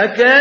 أَكَانَ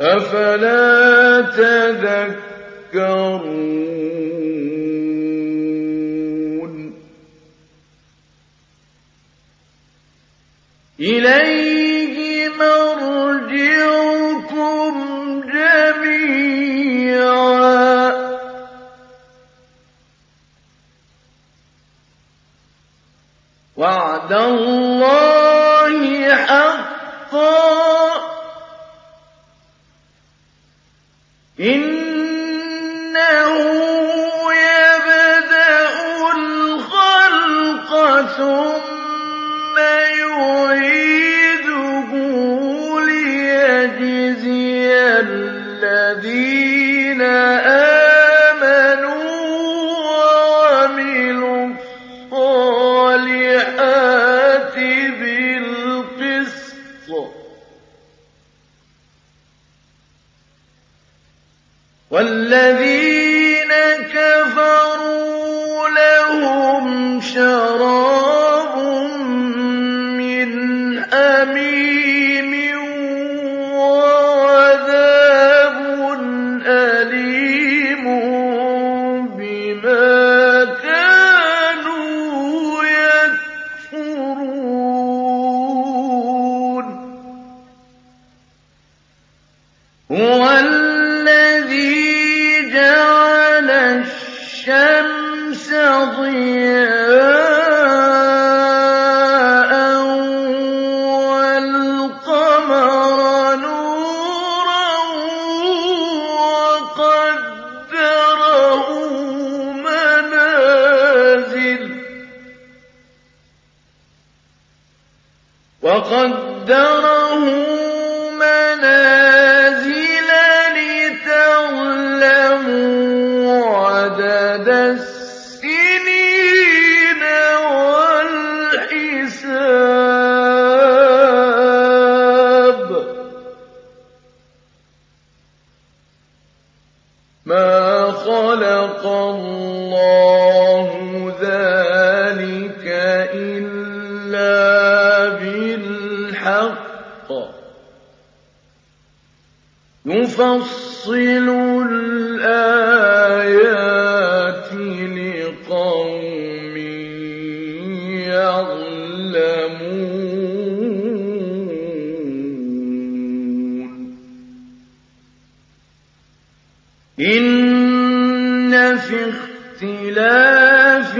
أَفَلَا تَذَكَّرُونَ إن في اختلاف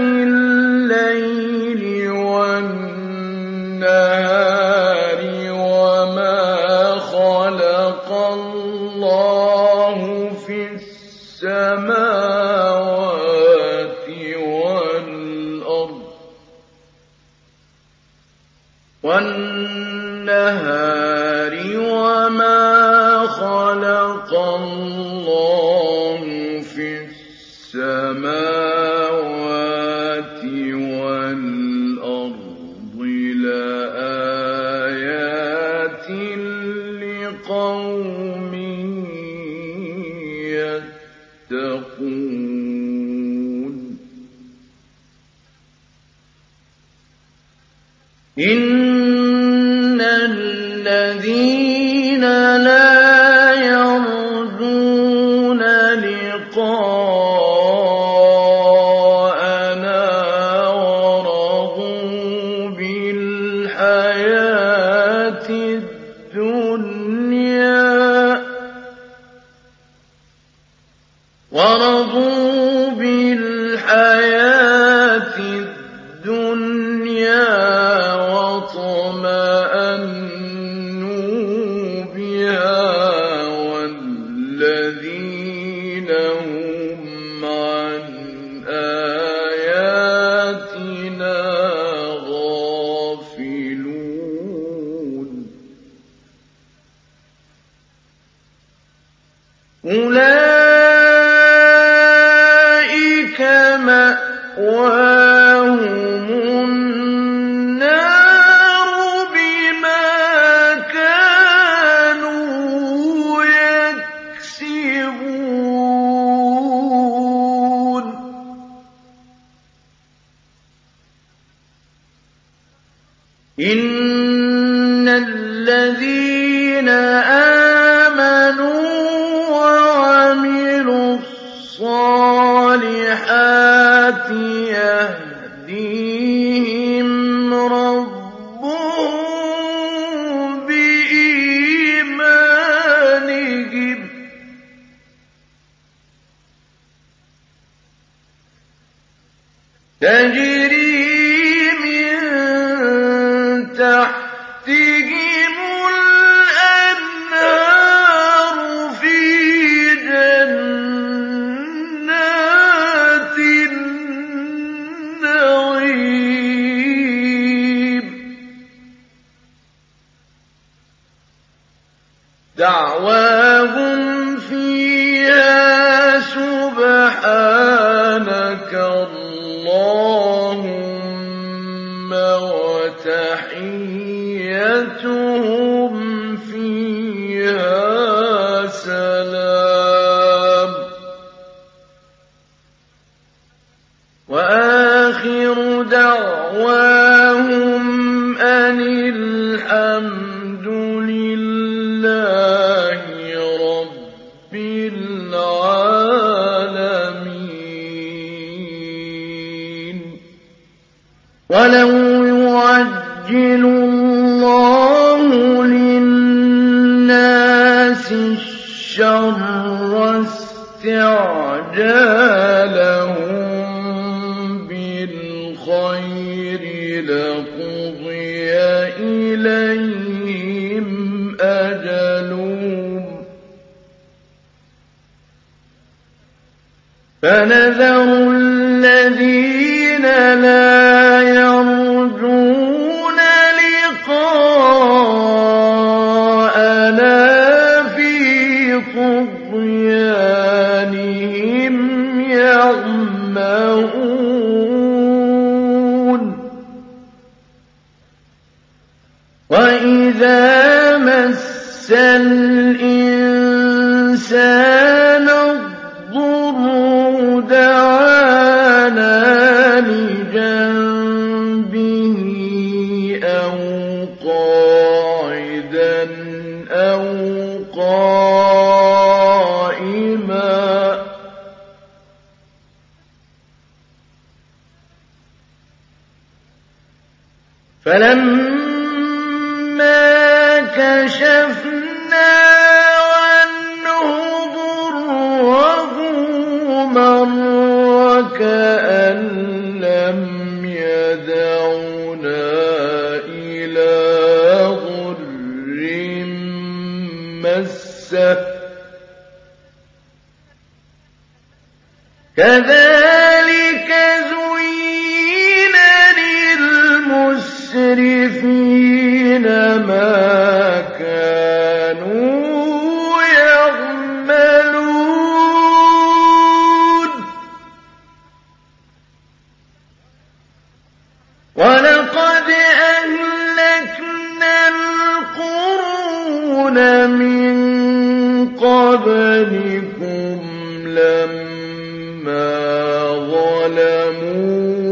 قبلكم لما ظلموا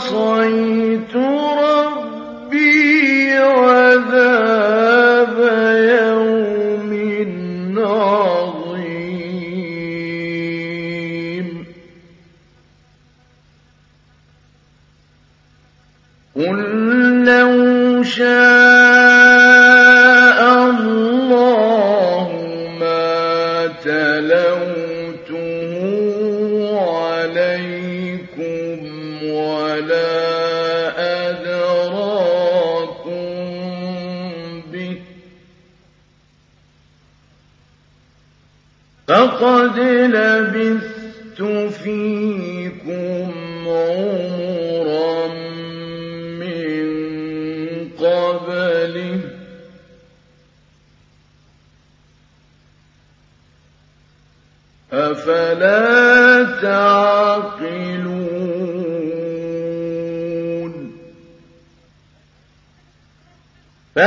عصيت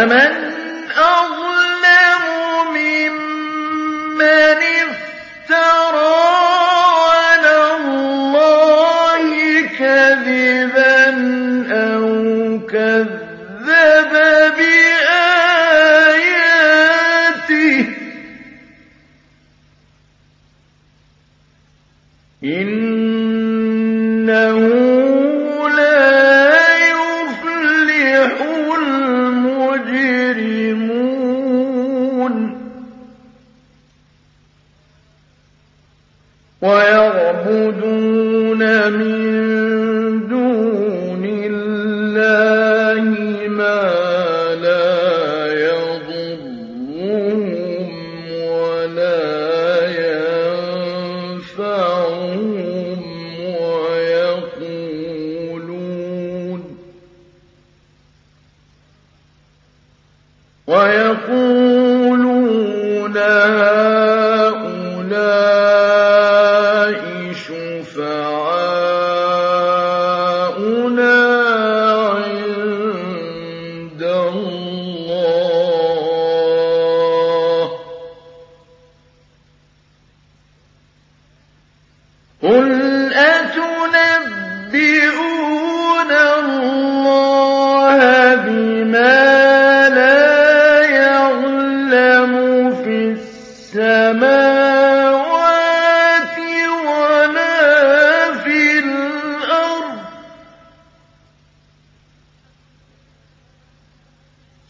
Amen.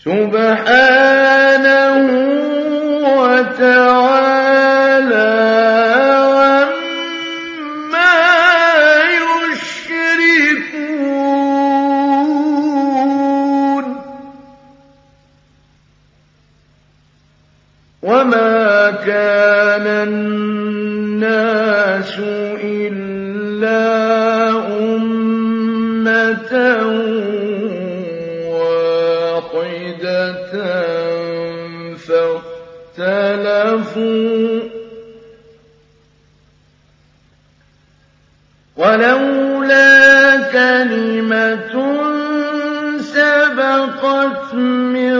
سبحانه وتعالى. كَفُرُوا وَلَوْلَا كَلِمَةٌ سَبَقَتْ مِنْ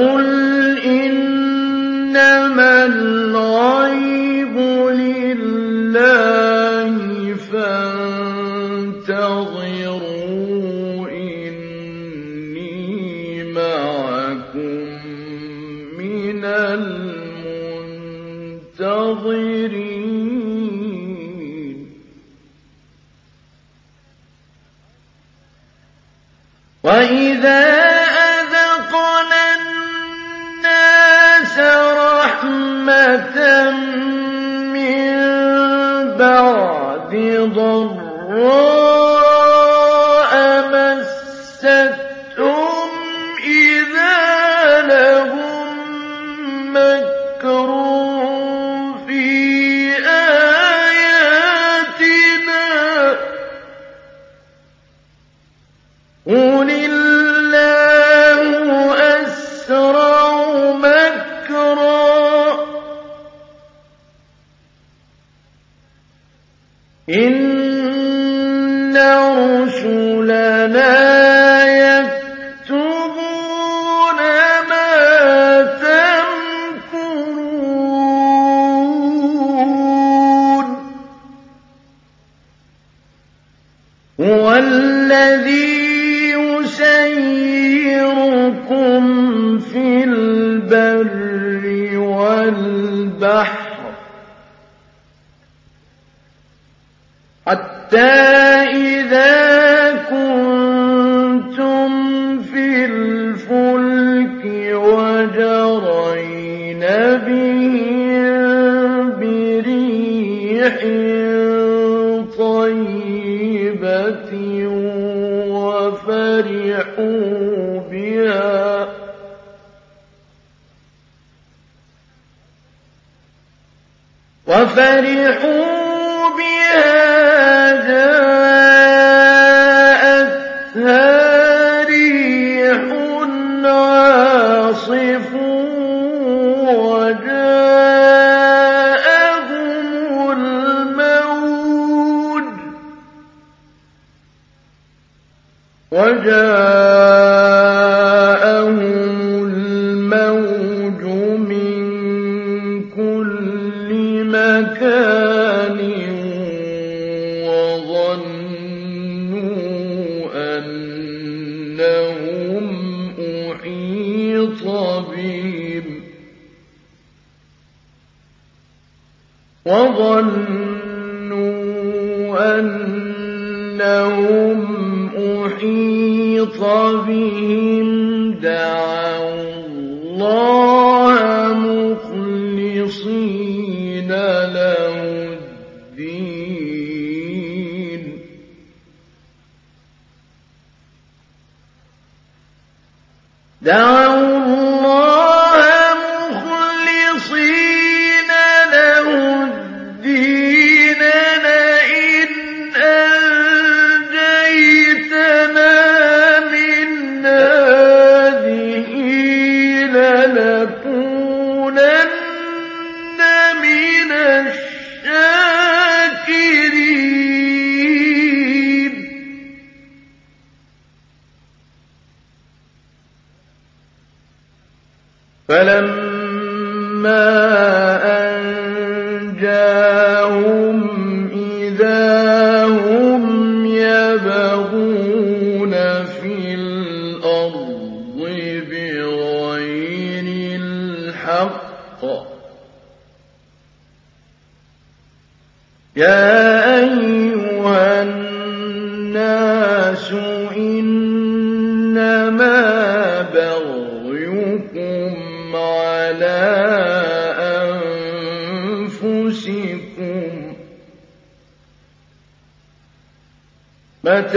يقول السحر حتى وفرحوا بها جاءتها أحيط بهم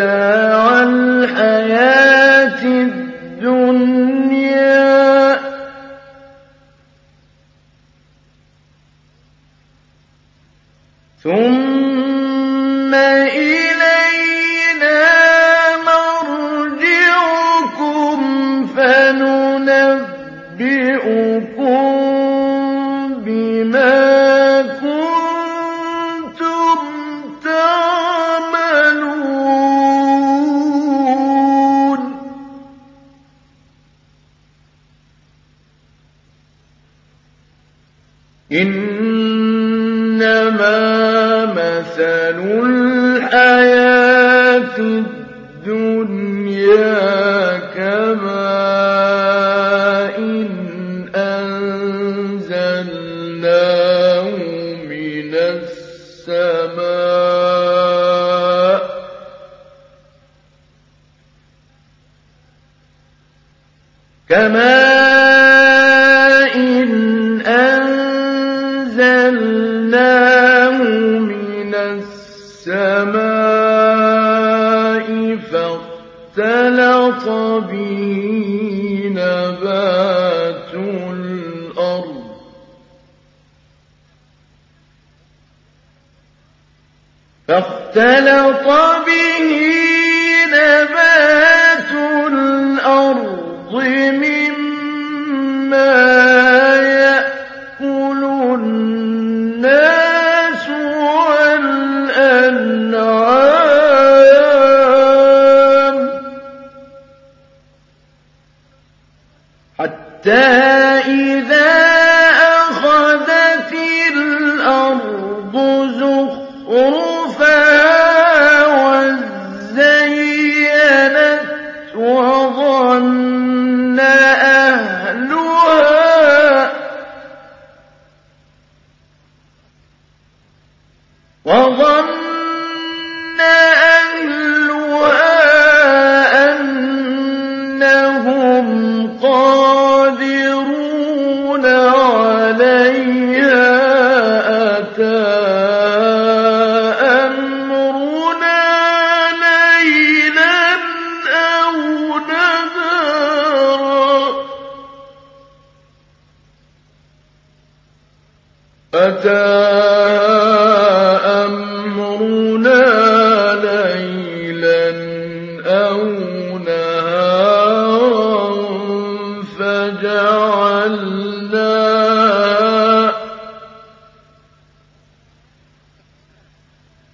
متاع الحياة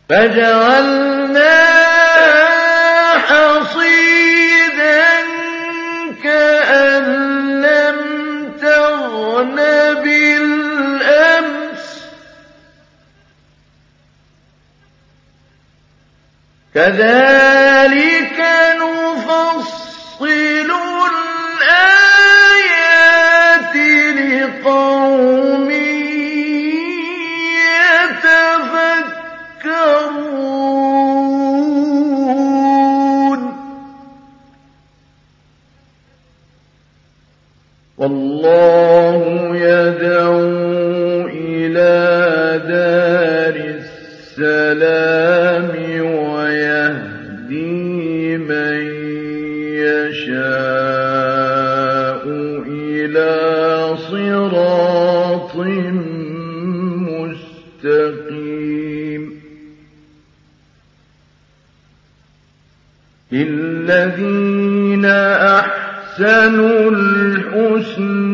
فجعلنا حصيدا كأن لم تغن بالأمس. كذلك والله يدعو إلى دار السلام ويهدي من يشاء إلى صراط مستقيم. الذين أحسنوا الحسنى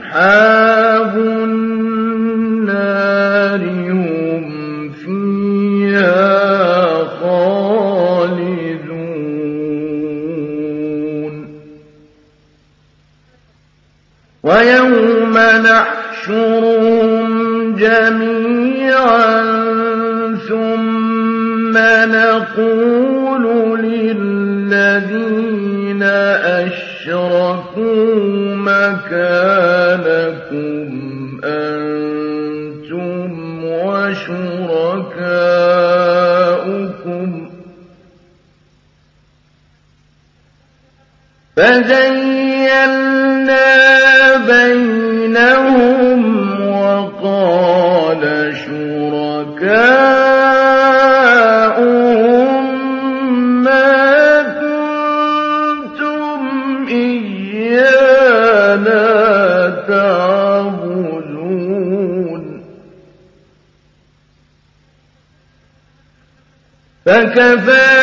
嗯。فكفى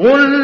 قل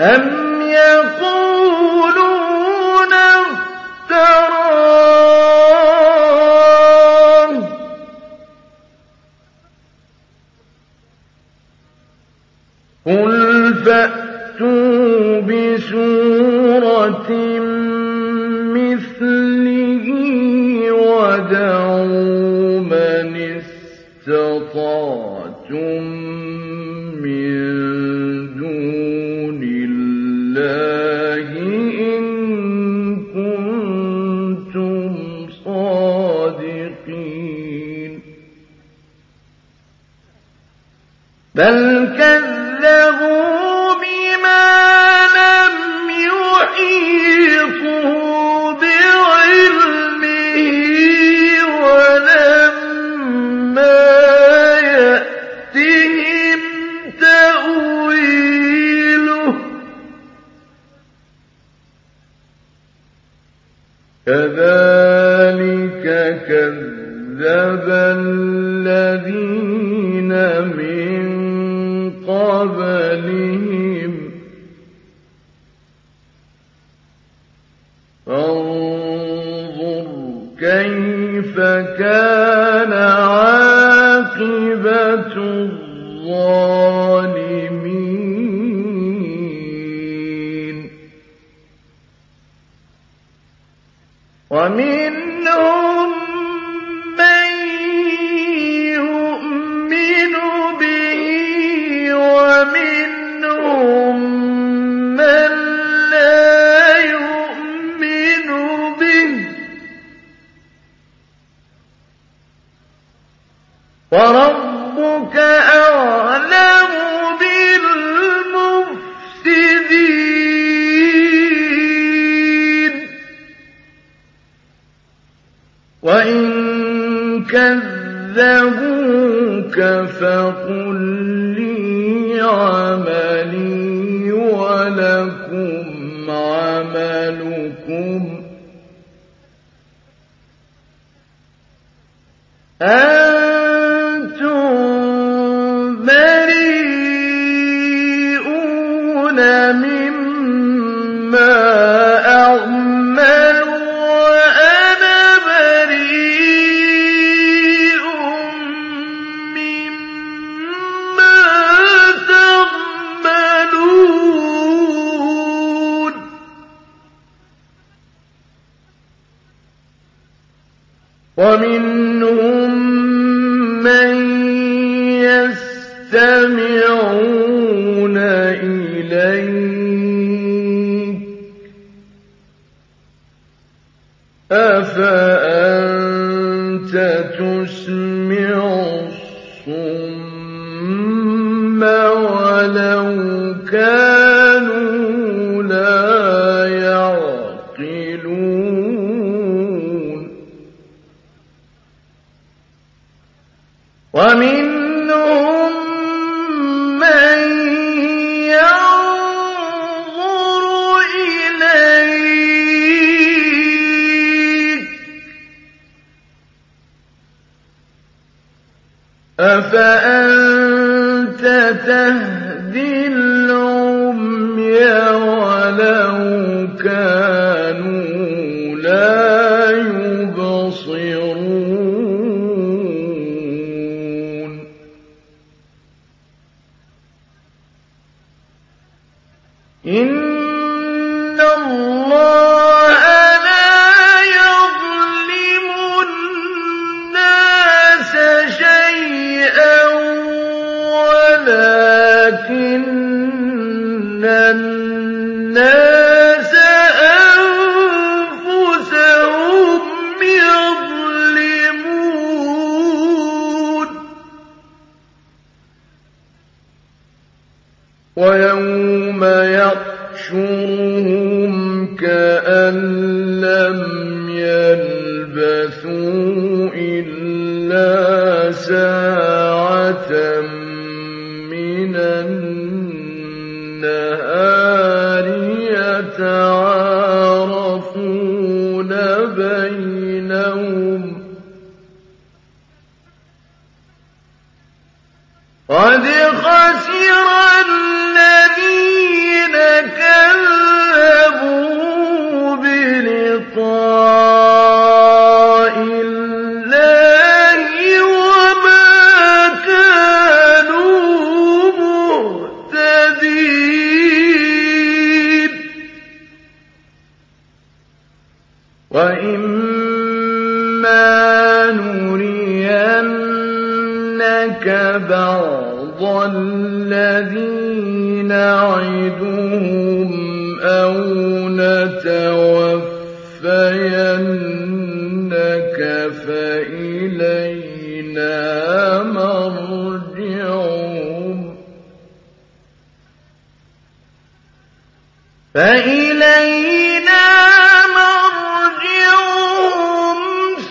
أم يقولون ومنهم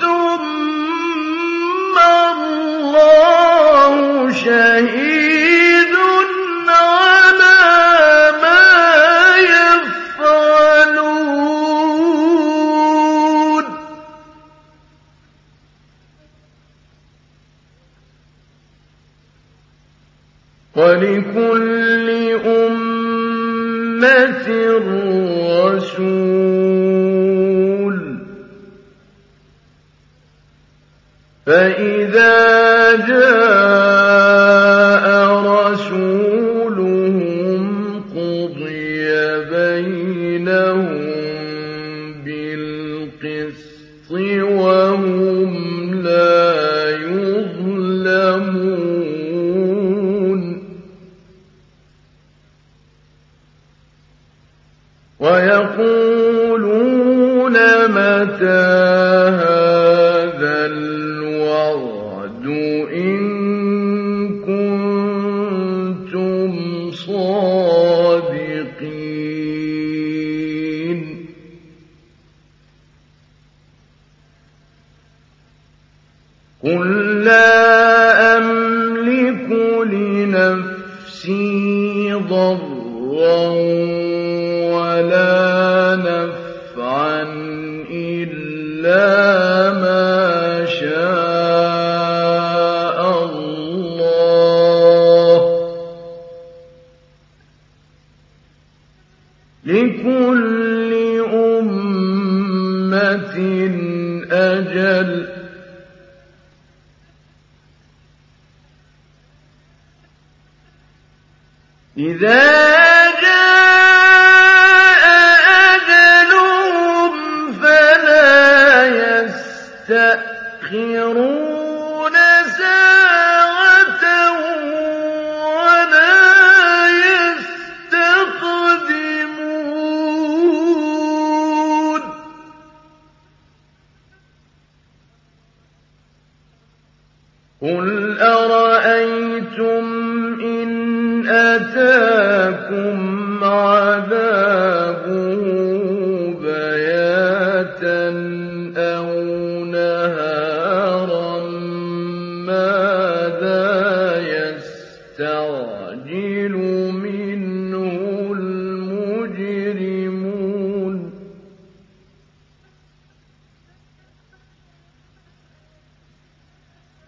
ثُمَّ اللَّهُ شَهِيدٌ عَلَىٰ مَا يَفْعَلُونَ. وَلِكُلِّ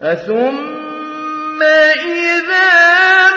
أثم إذا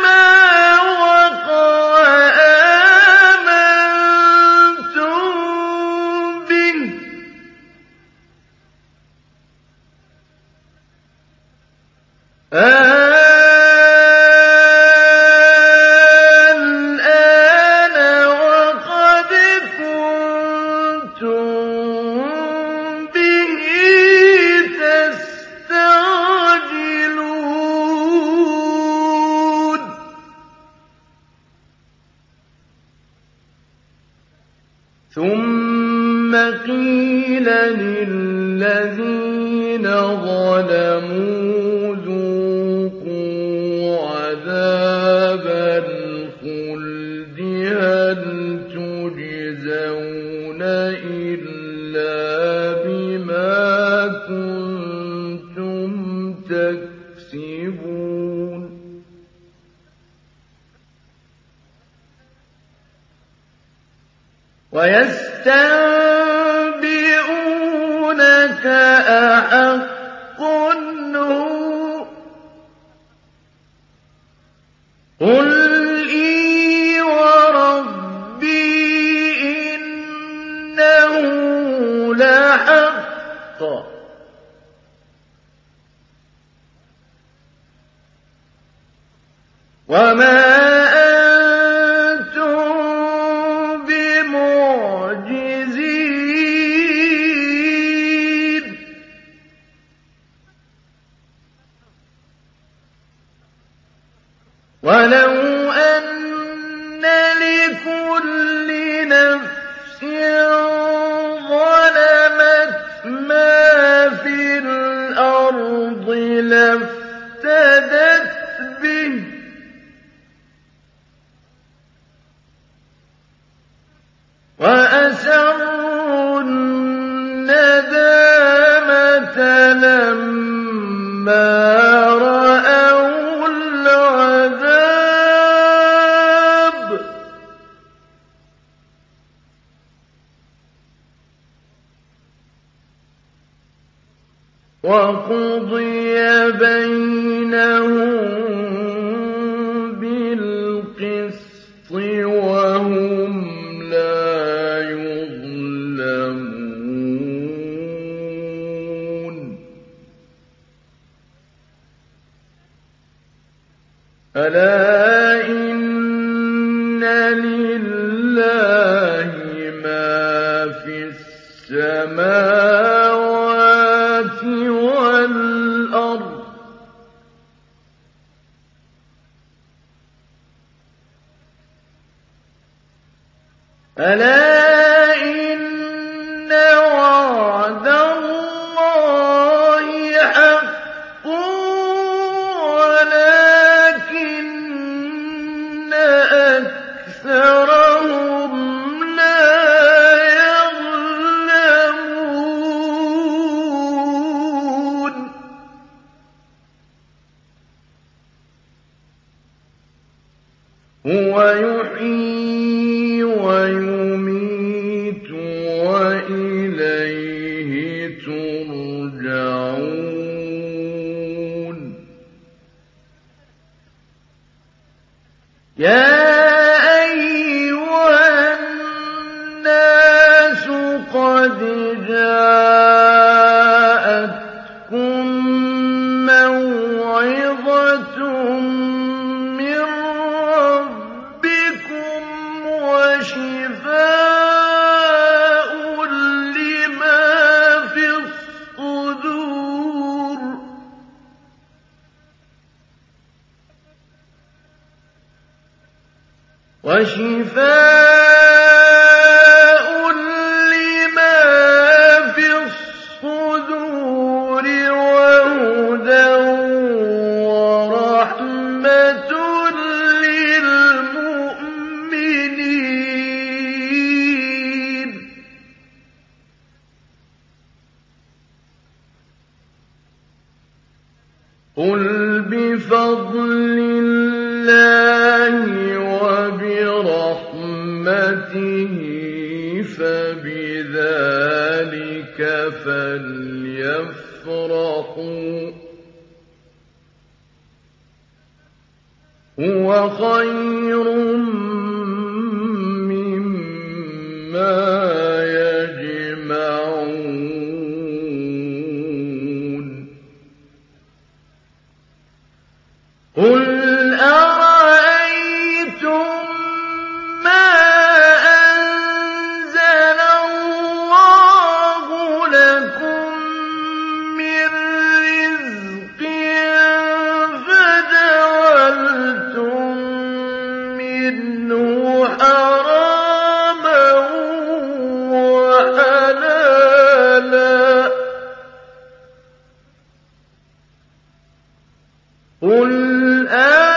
قُلْ آللَّهُ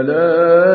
أَلَا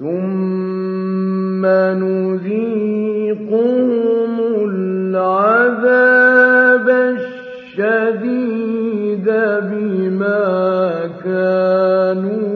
ثم نذيقهم العذاب الشديد بما كانوا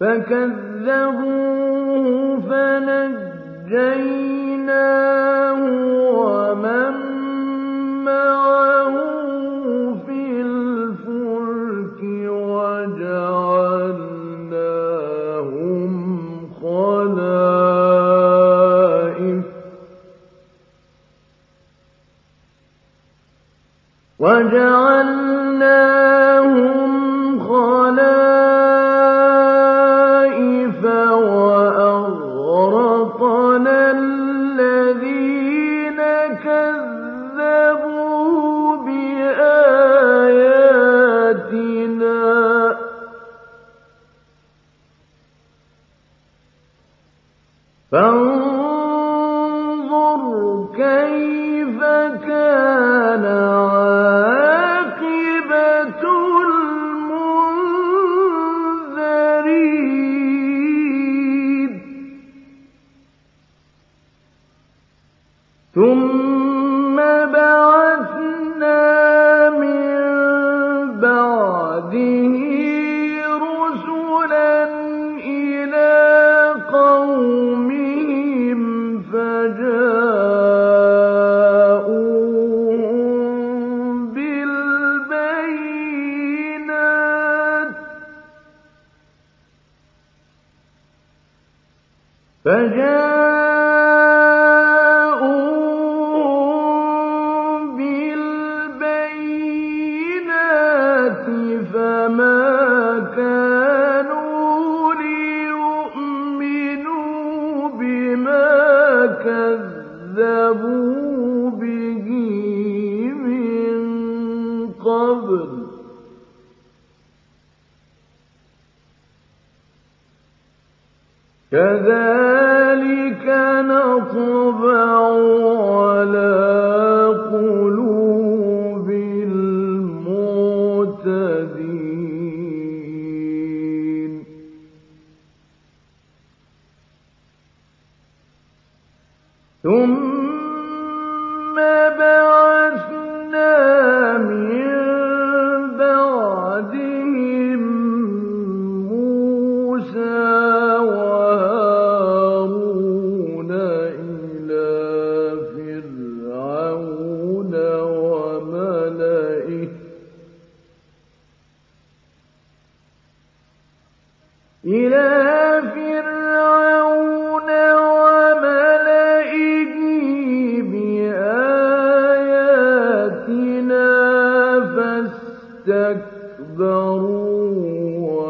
فَكَذَّبُوهُ فَنَجَّيْنَاهُ وَمَن مَّعَهُ فِي الْفُلْكِ وَجَعَلْنَاهُمْ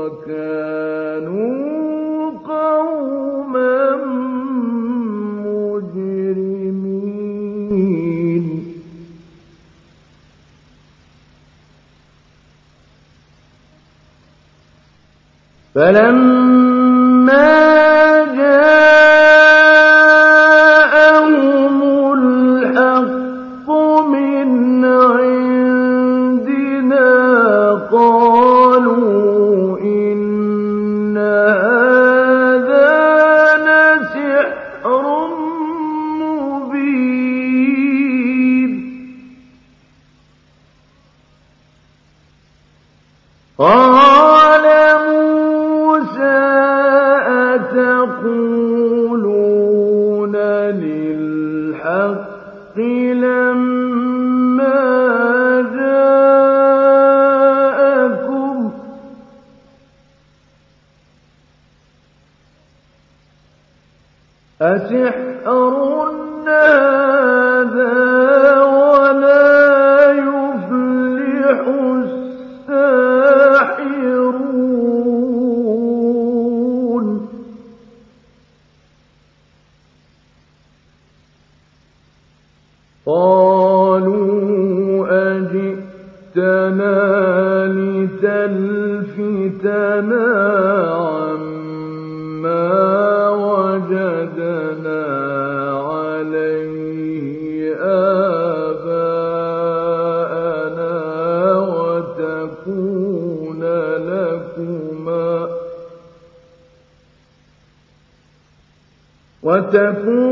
وَكَانُوا قَوْمًا مُجْرِمِينَ. فلما تكون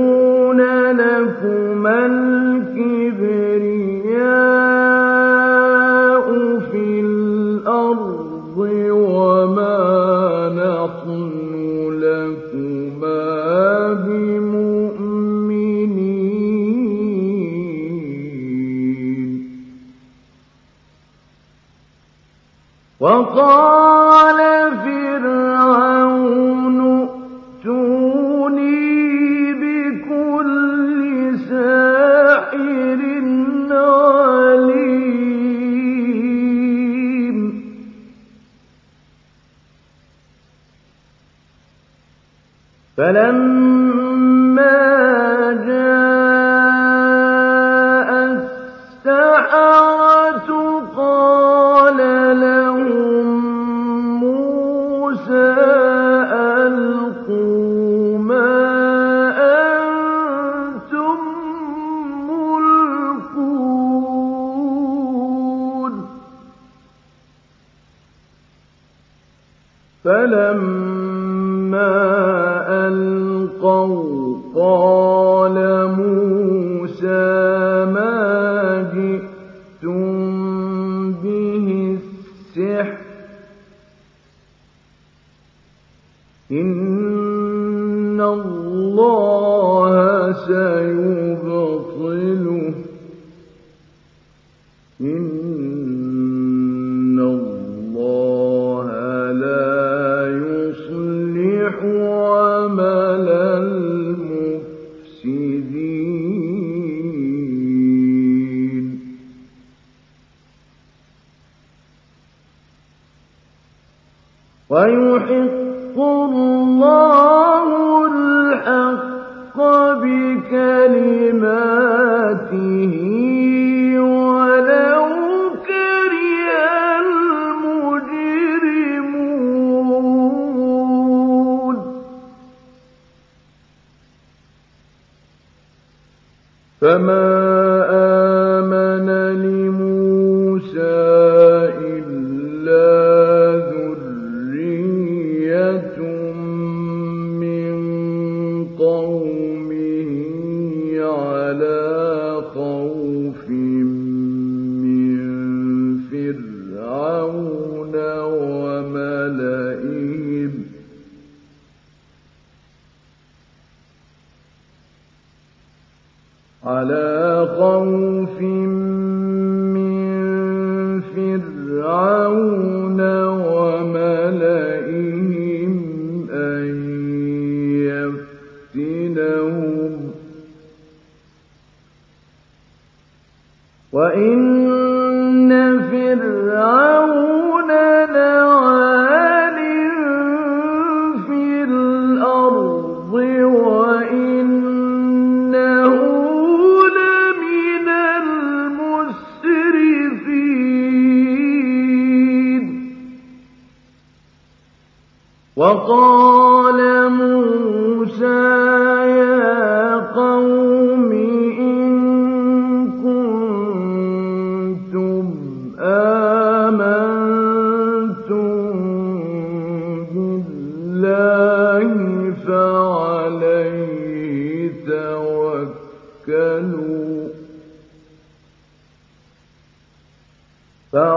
عَلَىٰ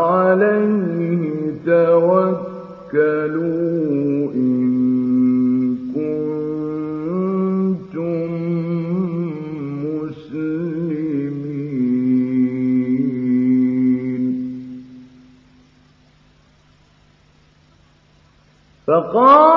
فعليه توكلوا إن كنتم مسلمين. فقالوا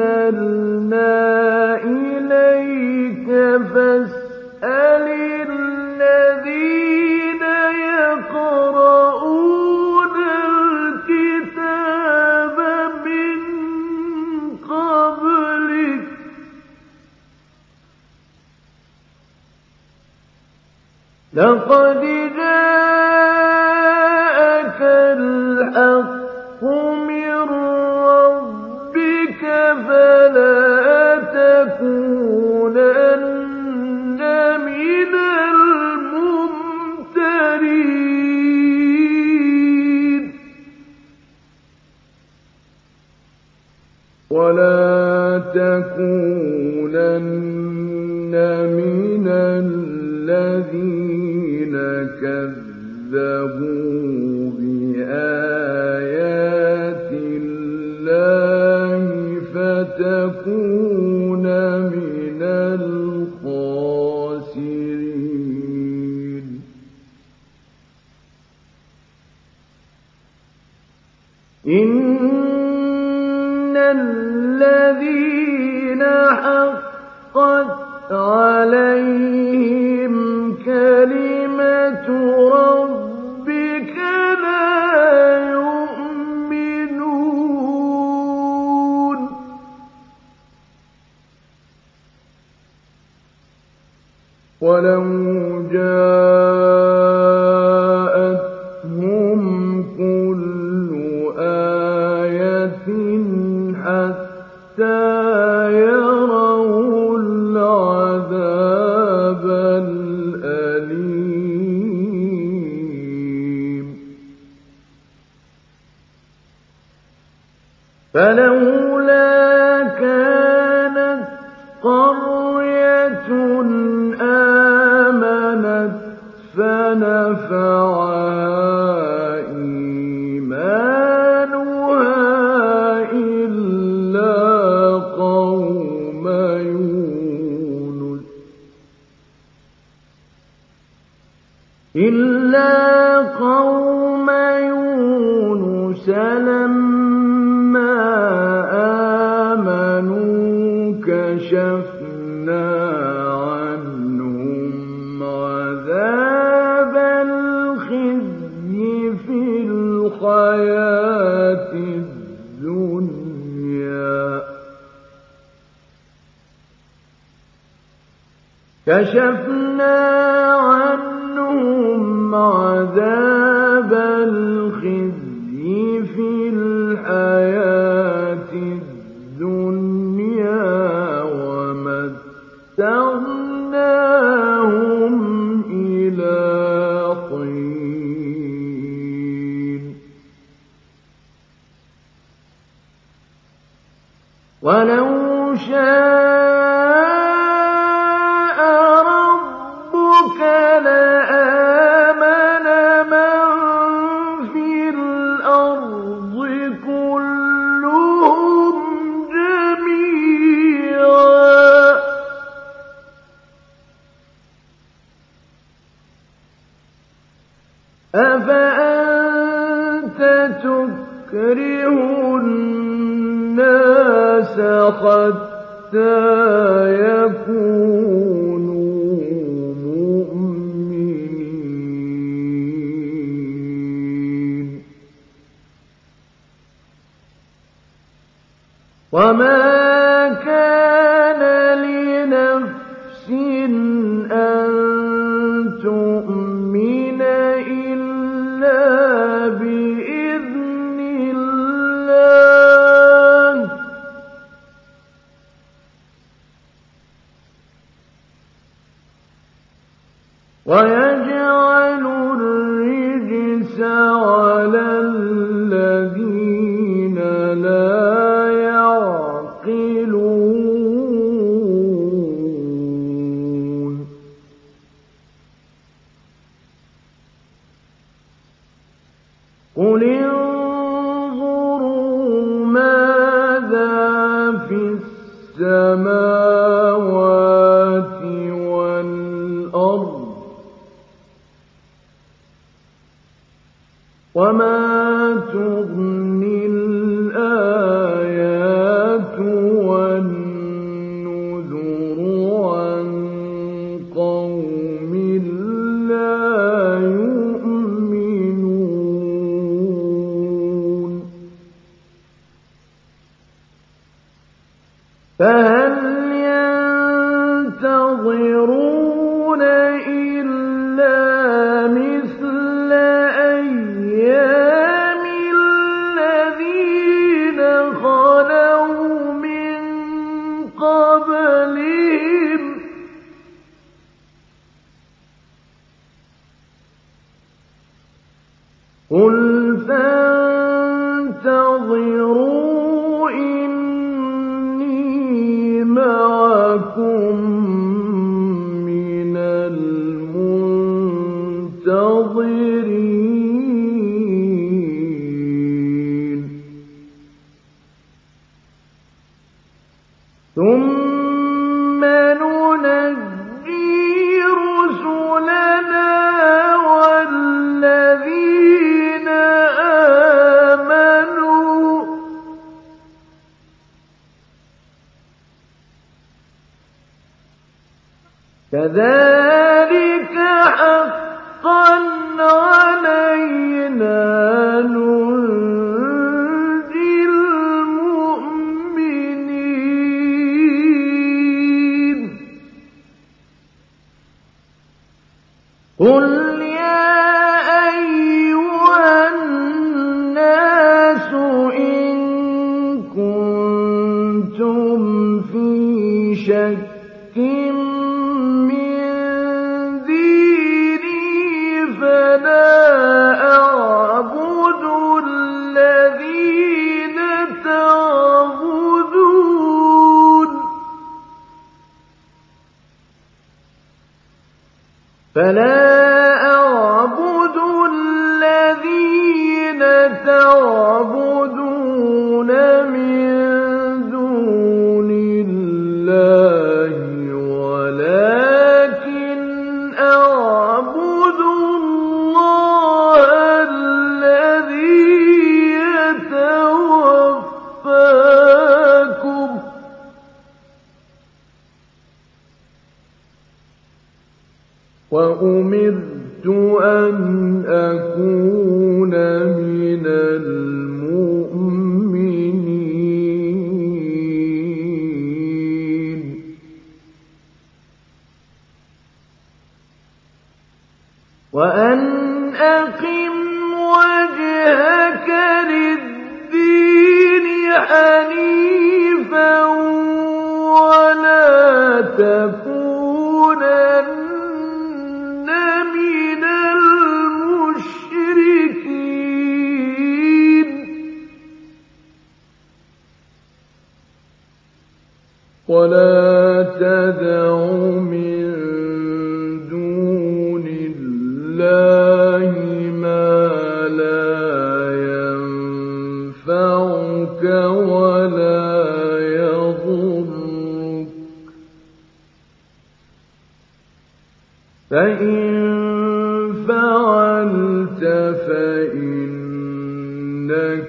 أَنزَلْنَا عذاب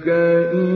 إِنَّكَ